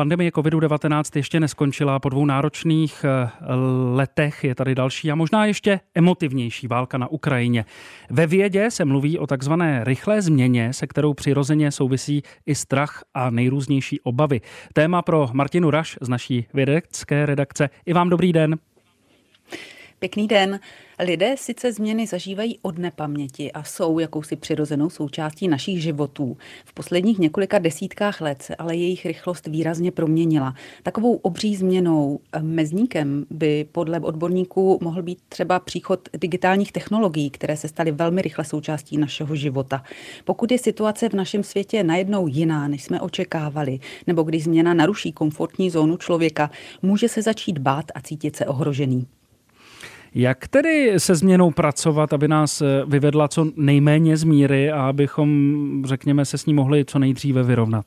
Pandemie COVID-19 ještě neskončila. Po dvou náročných eh, letech je tady další a možná ještě emotivnější válka na Ukrajině. Ve vědě se mluví o takzvané rychlé změně, se kterou přirozeně souvisí i strach a nejrůznější obavy. Téma pro Martinu Raš z naší vědecké redakce. I vám dobrý den. Pěkný den. Lidé sice změny zažívají od nepaměti a jsou jakousi přirozenou součástí našich životů. V posledních několika desítkách let se ale jejich rychlost výrazně proměnila. Takovou obří změnou eh, mezníkem by podle odborníků mohl být třeba příchod digitálních technologií, které se staly velmi rychle součástí našeho života. Pokud je situace v našem světě najednou jiná, než jsme očekávali, nebo když změna naruší komfortní zónu člověka, může se začít bát a cítit se ohrožený. Jak tedy se změnou pracovat, aby nás eh, vyvedla co nejméně z míry a abychom, řekněme, se s ní mohli co nejdříve vyrovnat?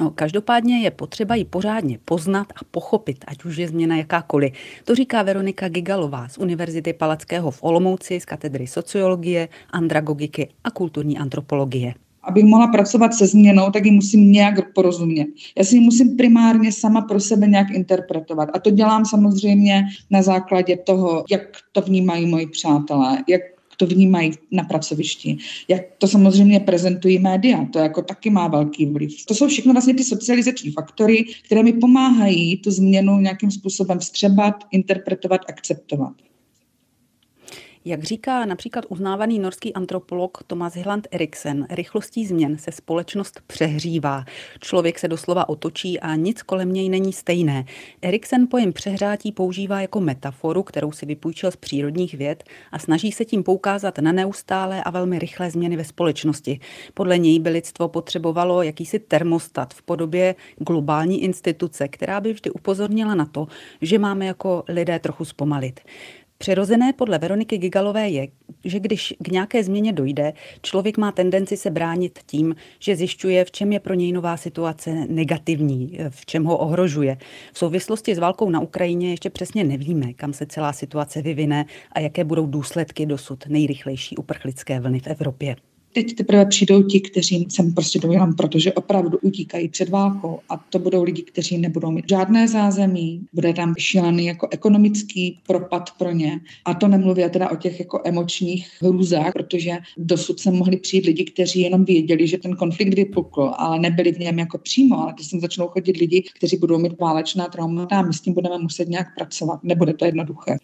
No, každopádně je potřeba ji pořádně poznat a pochopit, ať už je změna jakákoliv. To říká Veronika Gigalová z Univerzity Palackého v Olomouci z katedry sociologie, andragogiky a kulturní antropologie abych mohla pracovat se změnou, tak ji musím nějak porozumět. Já si ji musím primárně sama pro sebe nějak interpretovat. A to dělám samozřejmě na základě toho, jak to vnímají moji přátelé, jak to vnímají na pracovišti, jak to samozřejmě prezentují média, to jako taky má velký vliv. To jsou všechno vlastně ty socializační faktory, které mi pomáhají tu změnu nějakým způsobem vstřebat, interpretovat, akceptovat. Jak říká například uznávaný norský antropolog Thomas Hland Eriksen, rychlostí změn se společnost přehřívá. Člověk se doslova otočí a nic kolem něj není stejné. Eriksen pojem přehrátí používá jako metaforu, kterou si vypůjčil z přírodních věd a snaží se tím poukázat na neustálé a velmi rychlé změny ve společnosti. Podle něj by lidstvo potřebovalo jakýsi termostat v podobě globální instituce, která by vždy upozornila na to, že máme jako lidé trochu zpomalit. Přirozené podle Veroniky Gigalové je, že když k nějaké změně dojde, člověk má tendenci se bránit tím, že zjišťuje, v čem je pro něj nová situace negativní, v čem ho ohrožuje. V souvislosti s válkou na Ukrajině ještě přesně nevíme, kam se celá situace vyvine a jaké budou důsledky dosud nejrychlejší uprchlické vlny v Evropě. Teď teprve přijdou ti, kteří sem prostě jdou protože opravdu utíkají před válkou a to budou lidi, kteří nebudou mít žádné zázemí, bude tam šílený jako ekonomický propad pro ně a to nemluvím teda o těch jako emočních hrůzách, protože dosud se mohli přijít lidi, kteří jenom věděli, že ten konflikt vypukl, ale nebyli v něm jako přímo, ale když sem začnou chodit lidi, kteří budou mít válečná traumata a my s tím budeme muset nějak pracovat. Nebude to jednoduché.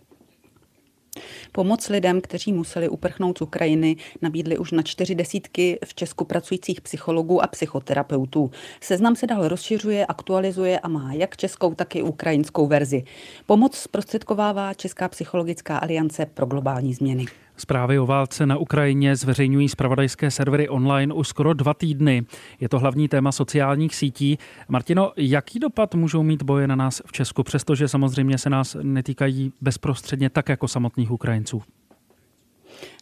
Pomoc lidem, kteří museli uprchnout z Ukrajiny, nabídli už na čtyři desítky v Česku pracujících psychologů a psychoterapeutů. Seznam se dál rozšiřuje, aktualizuje a má jak českou, tak i ukrajinskou verzi. Pomoc zprostředkovává Česká psychologická aliance pro globální změny. Zprávy o válce na Ukrajině zveřejňují zpravodajské servery online už skoro dva týdny. Je to hlavní téma sociálních sítí. Martino, jaký dopad můžou mít boje na nás v Česku, přestože samozřejmě se nás netýkají bezprostředně tak jako samotných Ukrajinců?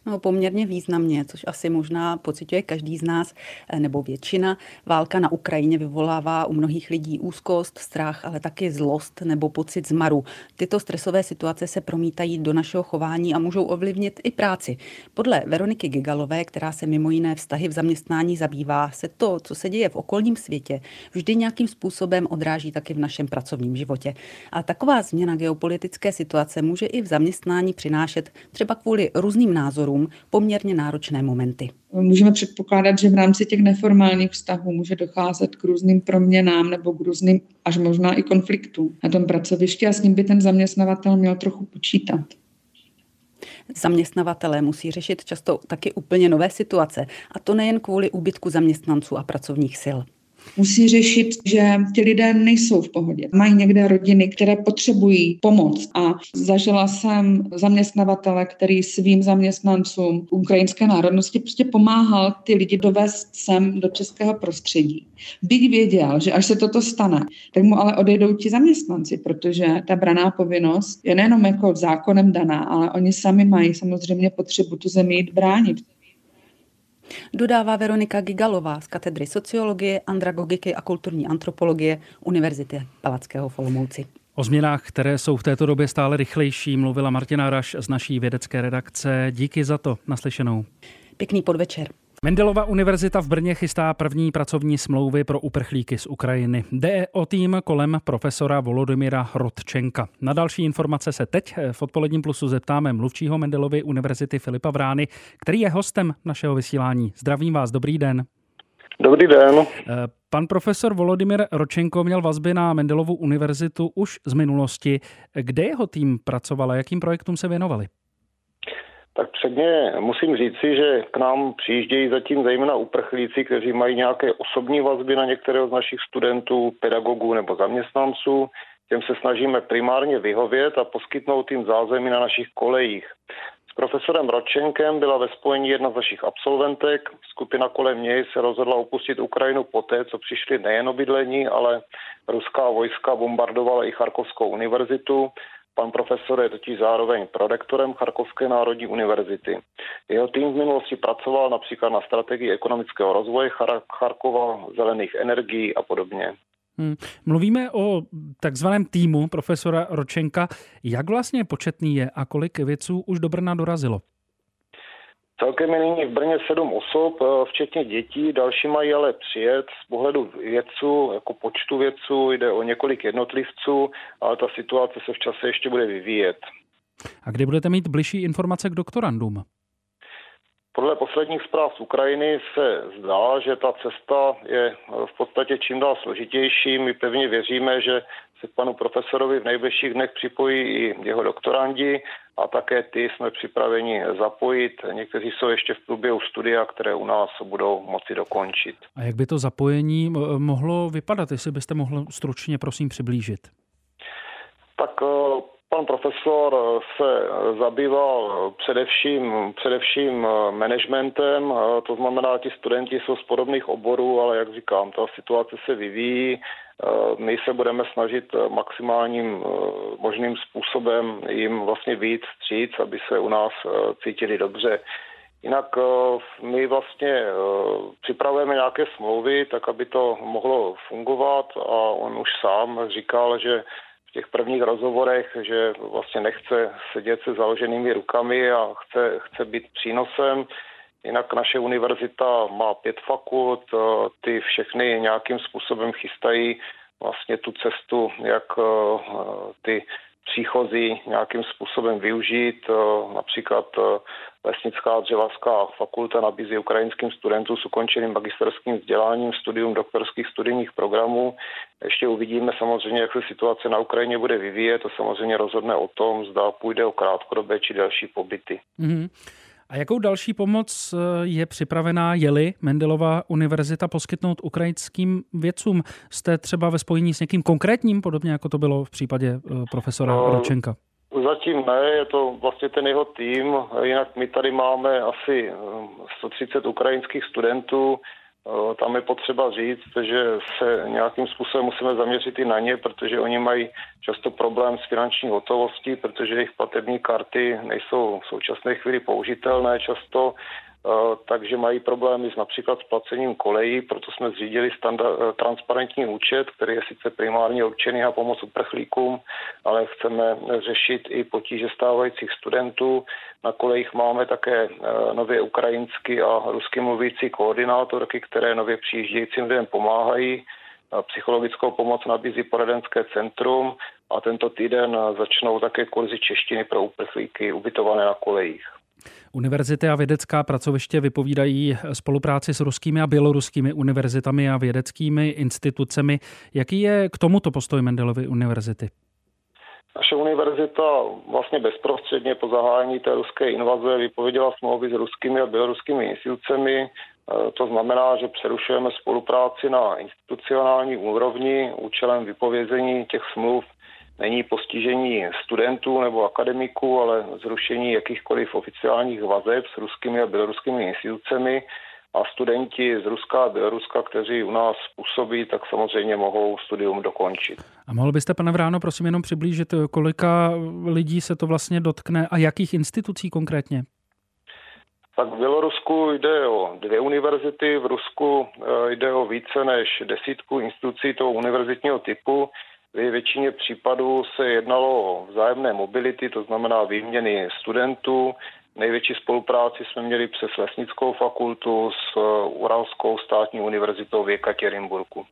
No, poměrně významně, což asi možná pocituje každý z nás, eh, nebo většina. Válka na Ukrajině vyvolává u mnohých lidí úzkost, strach, ale taky zlost nebo pocit zmaru. Tyto stresové situace se promítají do našeho chování a můžou ovlivnit i práci. Podle Veroniky Gigalové, která se mimo jiné vztahy v zaměstnání zabývá, se to, co se děje v okolním světě, vždy nějakým způsobem odráží taky v našem pracovním životě. A taková změna geopolitické situace může i v zaměstnání přinášet třeba kvůli různým názorům názorům poměrně náročné momenty. Můžeme předpokládat, že v rámci těch neformálních vztahů může docházet k různým proměnám nebo k různým až možná i konfliktům na tom pracovišti a s ním by ten zaměstnavatel měl trochu počítat. Zaměstnavatelé musí řešit často taky úplně nové situace, a to nejen kvůli úbytku zaměstnanců a pracovních sil musí řešit, že ti lidé nejsou v pohodě. Mají někde rodiny, které potřebují pomoc. A zažila jsem zaměstnavatele, který svým zaměstnancům ukrajinské národnosti prostě pomáhal ty lidi dovést sem do českého prostředí. Byť věděl, že až se toto stane, tak mu ale odejdou ti zaměstnanci, protože ta braná povinnost je nejenom jako zákonem daná, ale oni sami mají samozřejmě potřebu tu zemi jít bránit. Dodává Veronika Gigalová z katedry sociologie, andragogiky a kulturní antropologie Univerzity Palackého v Olomouci. O změnách, které jsou v této době stále rychlejší, mluvila Martina Raš z naší vědecké redakce. Díky za to. Naslyšenou. Pěkný podvečer. Mendelova univerzita v Brně chystá první pracovní smlouvy pro uprchlíky z Ukrajiny. Jde o tým kolem profesora Volodymyra Rodčenka. Na další informace se teď v odpoledním plusu zeptáme mluvčího Mendelovy univerzity Filipa Vrány, který je hostem našeho vysílání. Zdravím vás, dobrý den. Dobrý den. Eh, pan profesor Volodymyr Ročenko měl vazby na Mendelovu univerzitu už z minulosti. Kde jeho tým pracoval a jakým projektům se věnovali? Tak předně musím říci, že k nám přijíždějí zatím zejména uprchlíci, kteří mají nějaké osobní vazby na některého z našich studentů, pedagogů nebo zaměstnanců. Těm se snažíme primárně vyhovět a poskytnout jim zázemí na našich kolejích. S profesorem Ročenkem byla ve spojení jedna z našich absolventek. Skupina kolem něj se rozhodla opustit Ukrajinu poté, co přišli nejen o bydlení, ale ruská vojska bombardovala i Charkovskou univerzitu Pan profesor je totiž zároveň prorektorem Charkovské národní univerzity. Jeho tým v minulosti pracoval například na strategii ekonomického rozvoje Charkova, zelených energií a podobně. Hmm. Mluvíme o takzvaném týmu profesora Ročenka. Jak vlastně početný je a kolik věců už do Brna dorazilo? Celkem je nyní v Brně sedm osob, eh, včetně dětí, další mají ale přijet. Z pohledu vědců, jako počtu vědců, jde o několik jednotlivců, ale ta situace se v čase ještě bude vyvíjet. A kdy budete mít bližší informace k doktorandům? Podle posledních zpráv z Ukrajiny se zdá, že ta cesta je v podstatě čím dál složitější. My pevně věříme, že se k panu profesorovi v nejbližších dnech připojí i jeho doktorandi a také ty jsme připraveni zapojit. Někteří jsou ještě v průběhu studia, které u nás budou moci dokončit. A jak by to zapojení mohlo vypadat, jestli byste mohl stručně prosím přiblížit? Tak eh, Pan profesor se zabýval především, především managementem, to znamená, ti studenti jsou z podobných oborů, ale jak říkám, ta situace se vyvíjí. My se budeme snažit maximálním možným způsobem jim vlastně víc stříc, aby se u nás cítili dobře. Jinak my vlastně připravujeme nějaké smlouvy, tak aby to mohlo fungovat a on už sám říkal, že v těch prvních rozhovorech, že vlastně nechce sedět se založenými rukami a chce, chce být přínosem. Jinak naše univerzita má pět fakult, ty všechny nějakým způsobem chystají vlastně tu cestu, jak ty příchozí nějakým způsobem využít. Eh, například Lesnická dřevařská fakulta nabízí ukrajinským studentům s ukončeným magisterským vzděláním studium doktorských studijních programů. Ještě uvidíme samozřejmě, jak se situace na Ukrajině bude vyvíjet. To samozřejmě rozhodne o tom, zda půjde o krátkodobé či další pobyty. Mm-hmm. A jakou další pomoc eh, je připravená, jeli Mendelová univerzita poskytnout ukrajinským vědcům? Jste třeba ve spojení s někým konkrétním, podobně jako to bylo v případě eh, profesora no, Ročenka? Zatím ne, je to vlastně ten jeho tým. Jinak my tady máme asi 130 eh, ukrajinských studentů. Eh, tam je potřeba říct, že se nějakým způsobem musíme zaměřit i na ně, protože oni mají často problém s finanční hotovostí, protože jejich platební karty nejsou v současné chvíli použitelné často takže mají problémy s například s placením kolejí, proto jsme zřídili standard, eh, transparentní účet, který je sice primárně určený na pomoc uprchlíkům, ale chceme řešit i potíže stávajících studentů. Na kolejích máme také eh, nově ukrajinsky a rusky mluvící koordinátorky, které nově přijíždějícím lidem pomáhají. Psychologickou pomoc nabízí poradenské centrum a tento týden začnou také kurzy češtiny pro uprchlíky ubytované na kolejích. Univerzity a vědecká pracoviště vypovídají spolupráci s ruskými a běloruskými univerzitami a vědeckými institucemi. Jaký je k tomuto postoj Mendelovy univerzity? Naše univerzita vlastně bezprostředně po zahájení té ruské invaze vypověděla smlouvy s ruskými a běloruskými institucemi. E, to znamená, že přerušujeme spolupráci na institucionální úrovni účelem vypovězení těch smluv není postižení studentů nebo akademiků, ale zrušení jakýchkoliv oficiálních vazeb s ruskými a běloruskými institucemi a studenti z Ruska a Běloruska, kteří u nás působí, tak samozřejmě mohou studium dokončit. A mohl byste, pane Vráno, prosím jenom přiblížit, kolika lidí se to vlastně dotkne a jakých institucí konkrétně? Tak v Bělorusku jde o dvě univerzity, v Rusku eh, jde o více než desítku institucí toho univerzitního typu. V většině případů se jednalo o vzájemné mobility, to znamená výměny studentů. Největší spolupráci jsme měli přes Lesnickou fakultu s Uralskou státní univerzitou v Jekatěrinburgu.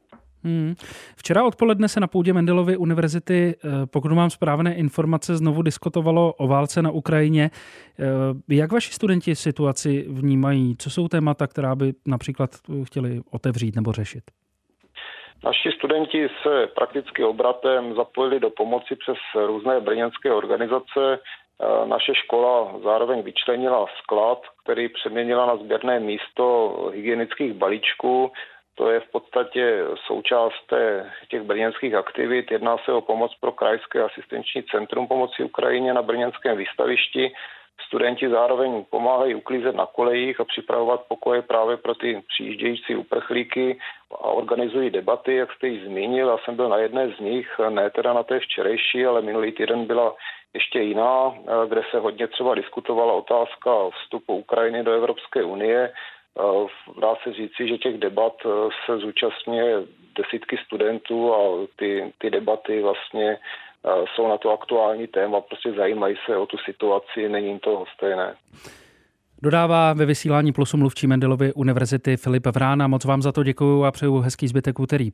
Hmm. Včera odpoledne se na půdě Mendelovy univerzity, eh, pokud mám správné informace, znovu diskutovalo o válce na Ukrajině. Eh, jak vaši studenti situaci vnímají? Co jsou témata, která by například chtěli otevřít nebo řešit? Naši studenti se prakticky obratem zapojili do pomoci přes různé brněnské organizace. Eh, naše škola zároveň vyčlenila sklad, který přeměnila na sběrné místo hygienických balíčků to je v podstatě součást těch brněnských aktivit. Jedná se o pomoc pro Krajské asistenční centrum pomoci Ukrajině na brněnském výstavišti. Studenti zároveň pomáhají uklízet na kolejích a připravovat pokoje právě pro ty přijíždějící uprchlíky a organizují debaty, jak jste ji zmínil. Já jsem byl na jedné z nich, ne teda na té včerejší, ale minulý týden byla ještě jiná, kde se hodně třeba diskutovala otázka vstupu Ukrajiny do Evropské unie. Dá se říci, že těch debat e, se zúčastňuje desítky studentů a ty, ty debaty vlastně jsou na to aktuální téma, prostě zajímají se o tu situaci, není jim to stejné. Dodává ve vysílání plusu mluvčí Mendelovy univerzity Filip Vrána. Moc vám za to děkuji a přeju hezký zbytek úterý.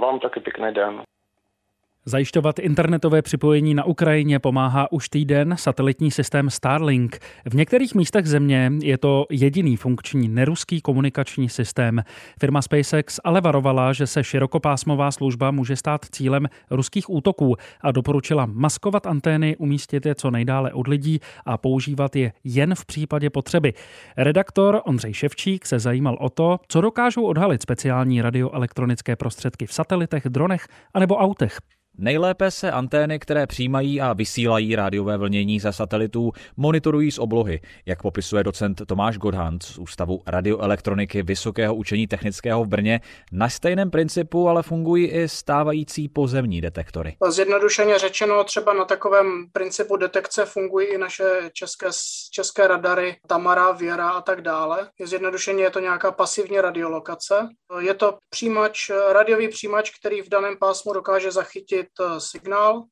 Vám taky pěkný den. Zajišťovat internetové připojení na Ukrajině pomáhá už týden satelitní systém Starlink. V některých místech země je to jediný funkční neruský komunikační systém. Firma SpaceX ale varovala, že se širokopásmová služba může stát cílem ruských útoků a doporučila maskovat antény, umístit je co nejdále od lidí a používat je jen v případě potřeby. Redaktor Ondřej Ševčík se zajímal o to, co dokážou odhalit speciální radioelektronické prostředky v satelitech, dronech anebo autech. Nejlépe se antény, které přijímají a vysílají rádiové vlnění ze satelitů, monitorují z oblohy, jak popisuje docent Tomáš Godhant z Ústavu radioelektroniky Vysokého učení technického v Brně. Na stejném principu ale fungují i stávající pozemní detektory. Zjednodušeně řečeno, třeba na takovém principu detekce fungují i naše české, české radary Tamara, Věra a tak dále. Zjednodušeně je to nějaká pasivní radiolokace. Je to příjimač, radiový přijímač, který v daném pásmu dokáže zachytit Eh, signál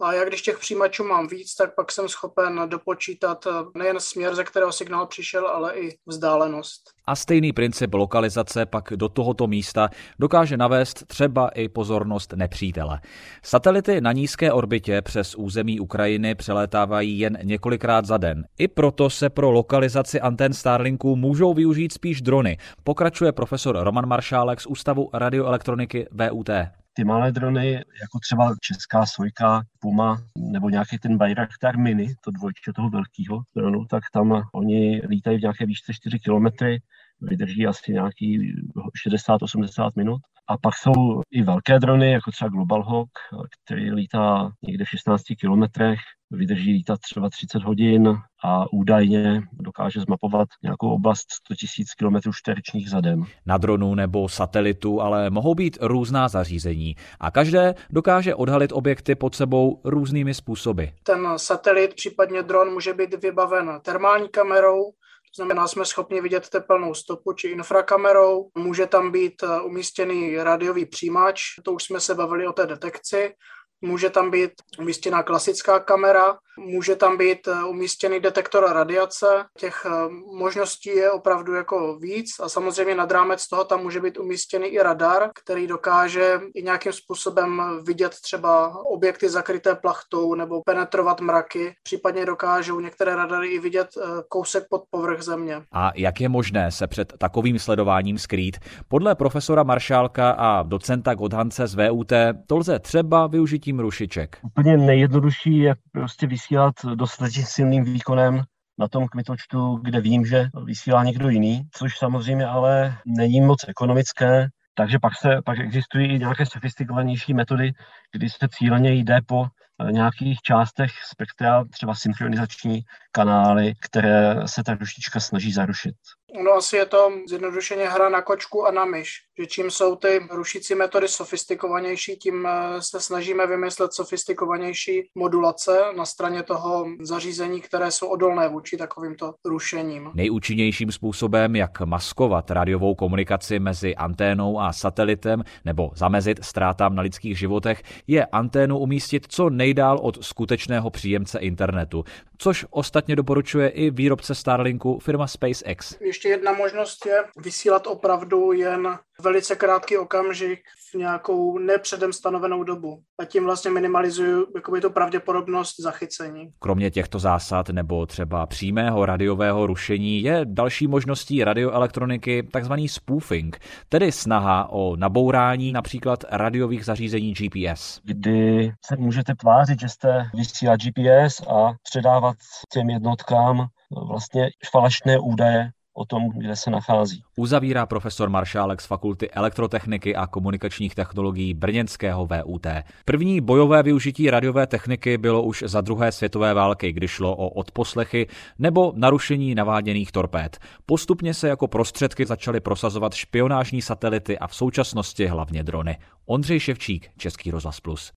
a já když těch přijímačů mám víc, tak pak jsem schopen dopočítat eh, nejen směr, ze kterého signál přišel, ale i vzdálenost. A stejný princip lokalizace pak do tohoto místa dokáže navést třeba i pozornost nepřítele. Satelity na nízké orbitě přes území Ukrajiny přelétávají jen několikrát za den. I proto se pro lokalizaci antén Starlinku můžou využít spíš drony, pokračuje profesor Roman Maršálek z Ústavu radioelektroniky VUT ty malé drony, jako třeba česká Sojka, Puma nebo nějaký ten Bayraktar Mini, to dvojče toho velkého dronu, tak tam oni lítají v nějaké výšce 4 kilometry, vydrží asi nějaký 60-80 minut. A pak jsou i velké drony, jako třeba Global Hawk, který lítá někde v 16 kilometrech, vydrží lítat třeba 30 hodin a údajně dokáže zmapovat nějakou oblast 100 000 km čtverečních za den. Na dronu nebo satelitu ale mohou být různá zařízení a každé dokáže odhalit objekty pod sebou různými způsoby. Ten satelit, případně dron, může být vybaven termální kamerou, znamená, jsme schopni vidět tepelnou stopu či infrakamerou. Může tam být umístěný rádiový přijímač, to už jsme se bavili o té detekci. Může tam být umístěná klasická kamera, může tam být eh, umístěný detektor radiace. Těch eh, možností je opravdu jako víc a samozřejmě nad rámec toho tam může být umístěný i radar, který dokáže i nějakým způsobem vidět třeba objekty zakryté plachtou nebo penetrovat mraky. Případně dokážou některé radary i vidět eh, kousek pod povrch země. A jak je možné se před takovým sledováním skrýt? Podle profesora Maršálka a docenta Godhance z VUT to lze třeba využitím rušiček? Úplně nejjednodušší je prostě vysílat dostatečně silným výkonem na tom kmitočtu, kde vím, že vysílá někdo jiný, což samozřejmě ale není moc ekonomické, takže pak, se, pak existují i nějaké sofistikovanější metody, kdy se cíleně jde po eh, nějakých částech spektra, třeba synchronizační kanály, které se ta rušička snaží zarušit. No asi je to zjednodušeně hra na kočku a na myš, že čím jsou ty rušící metody sofistikovanější, tím eh, se snažíme vymyslet sofistikovanější modulace na straně toho zařízení, které jsou odolné vůči takovýmto rušením. Nejúčinnějším způsobem, jak maskovat radiovou komunikaci mezi anténou a satelitem nebo zamezit ztrátám na lidských životech, je anténu umístit co nejdál od skutečného příjemce internetu. Což ostatně doporučuje i výrobce Starlinku firma SpaceX. Ještě jedna možnost je vysílat opravdu jen velice krátký okamžik v nějakou nepředem stanovenou dobu. A tím vlastně minimalizuju jakoby tu pravděpodobnost zachycení. Kromě těchto zásad nebo třeba přímého radiového rušení je další možností radioelektroniky takzvaný spoofing, tedy snaha o nabourání například radiových zařízení GPS. Kdy se můžete tvářit, že jste vysílat GPS a předávat těm jednotkám vlastně falešné údaje o tom, kde se nachází. Uzavírá profesor Maršálek z Fakulty elektrotechniky a komunikačních technologií Brněnského VUT. První bojové využití radiové techniky bylo už za druhé světové války, kdy šlo o odposlechy nebo narušení naváděných torpéd. Postupně se jako prostředky začaly prosazovat špionážní satelity a v současnosti hlavně drony. Ondřej Ševčík, Český rozhlas Plus.